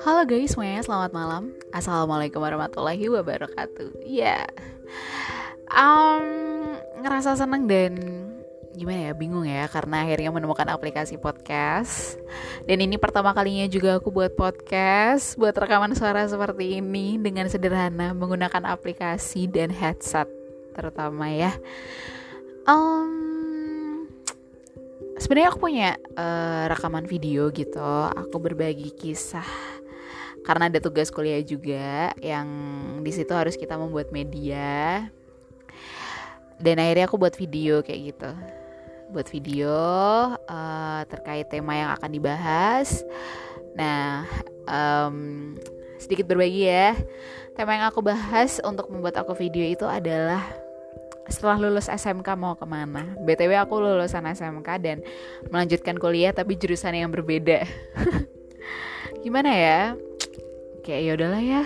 Halo guys semuanya, selamat malam. Assalamualaikum warahmatullahi wabarakatuh. Ya. Yeah. um, Ngerasa seneng dan Gimana ya, bingung ya Karena akhirnya menemukan aplikasi podcast. Dan ini pertama kalinya juga aku buat podcast Buat rekaman suara seperti ini Dengan sederhana Menggunakan aplikasi dan headset Terutama ya. Um, sebenarnya aku punya uh, rekaman video gitu. Aku berbagi kisah karena ada tugas kuliah juga yang di situ harus kita membuat media. Dan akhirnya aku buat video kayak gitu. Buat video uh, terkait tema yang akan dibahas. Nah um, sedikit berbagi ya. Tema yang aku bahas untuk membuat aku video itu adalah setelah lulus SMK mau ke mana. Btw aku lulusan SMK dan melanjutkan kuliah tapi jurusan yang berbeda. Gimana ya kayak ya udahlah ya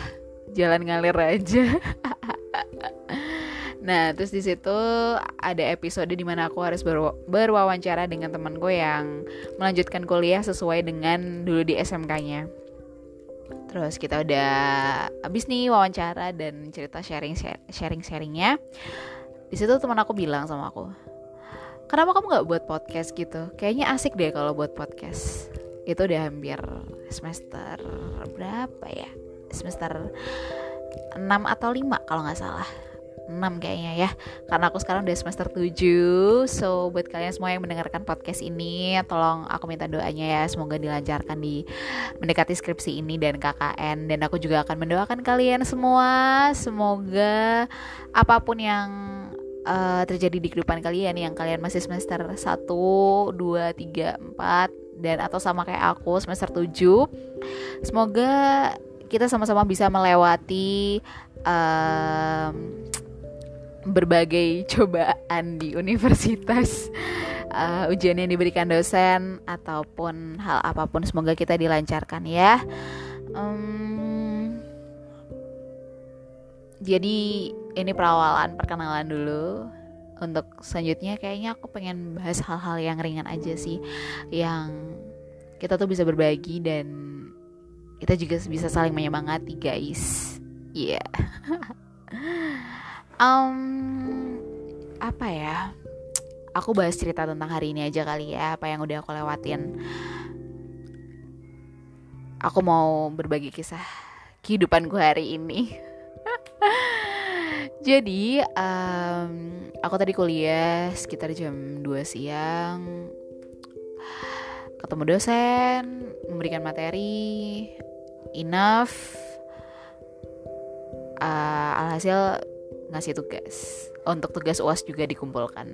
jalan ngalir aja Nah, terus di situ ada episode di mana aku harus ber berwawancara dengan temanku yang melanjutkan kuliah sesuai dengan dulu di SMK-nya. Terus kita udah habis nih wawancara dan cerita sharing sharing sharingnya. Di situ teman aku bilang sama aku, kenapa kamu nggak buat podcast gitu? Kayaknya asik deh kalau buat podcast itu udah hampir semester berapa ya? Semester 6 atau 5 kalau nggak salah. 6 kayaknya ya. Karena aku sekarang udah semester 7 So buat kalian semua yang mendengarkan podcast ini Tolong aku minta doanya ya. Semoga dilancarkan di mendekati skripsi ini dan KKN Dan aku juga akan mendoakan kalian semua. Semoga apa pun yang uh, terjadi di kehidupan kalian Yang kalian masih semester 1, 2, 3, 4 dan atau sama kayak aku semester 7 semoga kita sama-sama bisa melewati um, berbagai cobaan di universitas. Uh, ujian yang diberikan dosen ataupun hal apa pun semoga kita dilancarkan ya. Um, jadi ini perawalan perkenalan dulu untuk selanjutnya kayaknya aku pengen bahas hal-hal yang ringan aja sih yang kita tuh bisa berbagi dan kita juga bisa saling menyemangati guys. Iya. Yeah. um, apa ya? Aku bahas cerita tentang hari ini aja kali ya apa yang udah aku lewatin. Aku mau berbagi kisah kehidupanku hari ini Jadi um, aku tadi kuliah sekitar jam 2 siang. Ketemu dosen, memberikan materi. Enough. Uh, Alhasil ngasih tugas. Untuk tugas UAS juga dikumpulkan.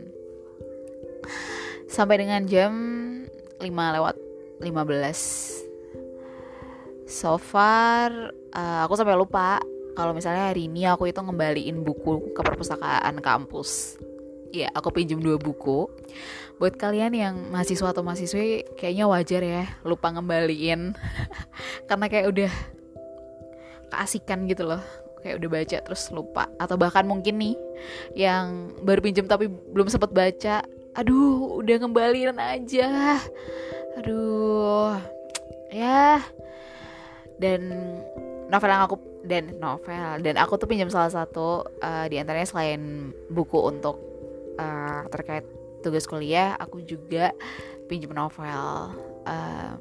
Sampai dengan jam 5 lewat 15 So far uh, aku sampai lupa kalau misalnya hari ini aku itu ngembaliin buku ke perpustakaan kampus. Ya aku pinjam dua buku. Buat kalian yang mahasiswa atau mahasiswi kayaknya wajar ya lupa ngembaliin. Karena kayak udah keasikan gitu loh. Kayak udah baca terus lupa. Atau bahkan mungkin nih yang baru pinjam tapi belum sempat baca aduh udah ngembaliin aja. Aduh ya. Dan novel yang aku dan novel. Dan aku tuh pinjam salah satu uh, di antaranya selain buku untuk uh, terkait tugas kuliah aku juga pinjam novel. Uh,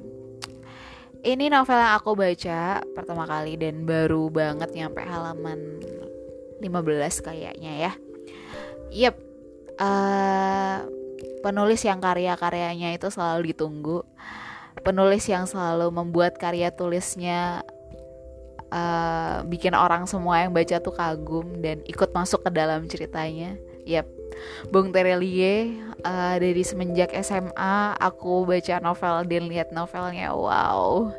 ini novel yang aku baca pertama kali dan baru banget nyampe halaman 15 kayaknya ya. Yep. Uh, penulis yang karya-karyanya itu selalu ditunggu. Penulis yang selalu membuat karya tulisnya uh, bikin orang semua yang baca tuh kagum dan ikut masuk ke dalam ceritanya. Yap, Bung Terelie uh, dari semenjak SMA aku baca novel dan lihat novelnya, wow,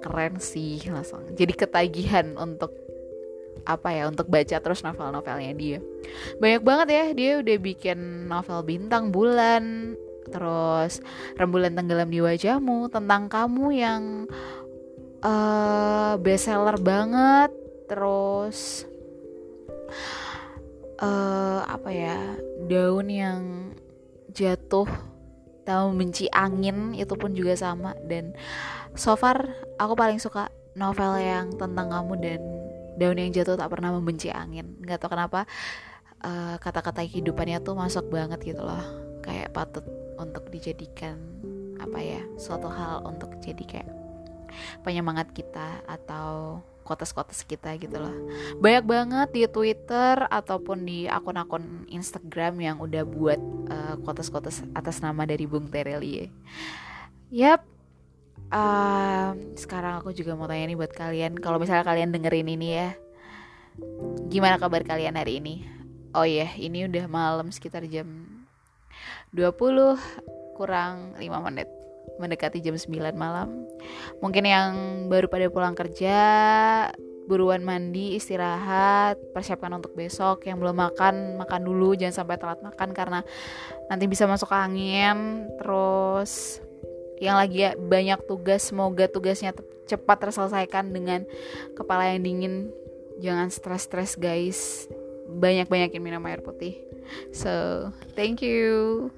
keren sih langsung. Jadi ketagihan untuk apa ya untuk baca terus novel-novelnya dia. Banyak banget ya dia udah bikin novel bintang bulan, terus rembulan tenggelam di wajahmu tentang kamu yang uh, bestseller banget. Terus uh, apa ya daun yang jatuh tahu benci angin itu pun juga sama. Dan so far aku paling suka novel yang tentang kamu dan daun yang jatuh tak pernah membenci angin. Nggak tahu kenapa uh, kata-kata kehidupannya tuh masuk banget gitu loh. Kayak patut untuk dijadikan apa ya suatu hal untuk jadi kayak penyemangat kita atau kotes-kotes kita gitu loh. Banyak banget di Twitter ataupun di akun-akun Instagram yang udah buat uh, kotes-kotes atas nama dari Bung Terelie yap. Uh, sekarang aku juga mau tanya nih buat kalian. Kalau misalnya kalian dengerin ini ya gimana kabar kalian hari ini? Oh iya yeah, ini udah malam sekitar jam 20 kurang 5 menit mendekati jam 9 malam. Mungkin yang baru pada pulang kerja, buruan mandi, istirahat, persiapkan untuk besok. Yang belum makan, makan dulu, jangan sampai telat makan karena nanti bisa masuk angin. Terus yang lagi banyak tugas, semoga tugasnya cepat terselesaikan dengan kepala yang dingin. Jangan stres-stres guys. Banyak-banyakin minum air putih. So, thank you.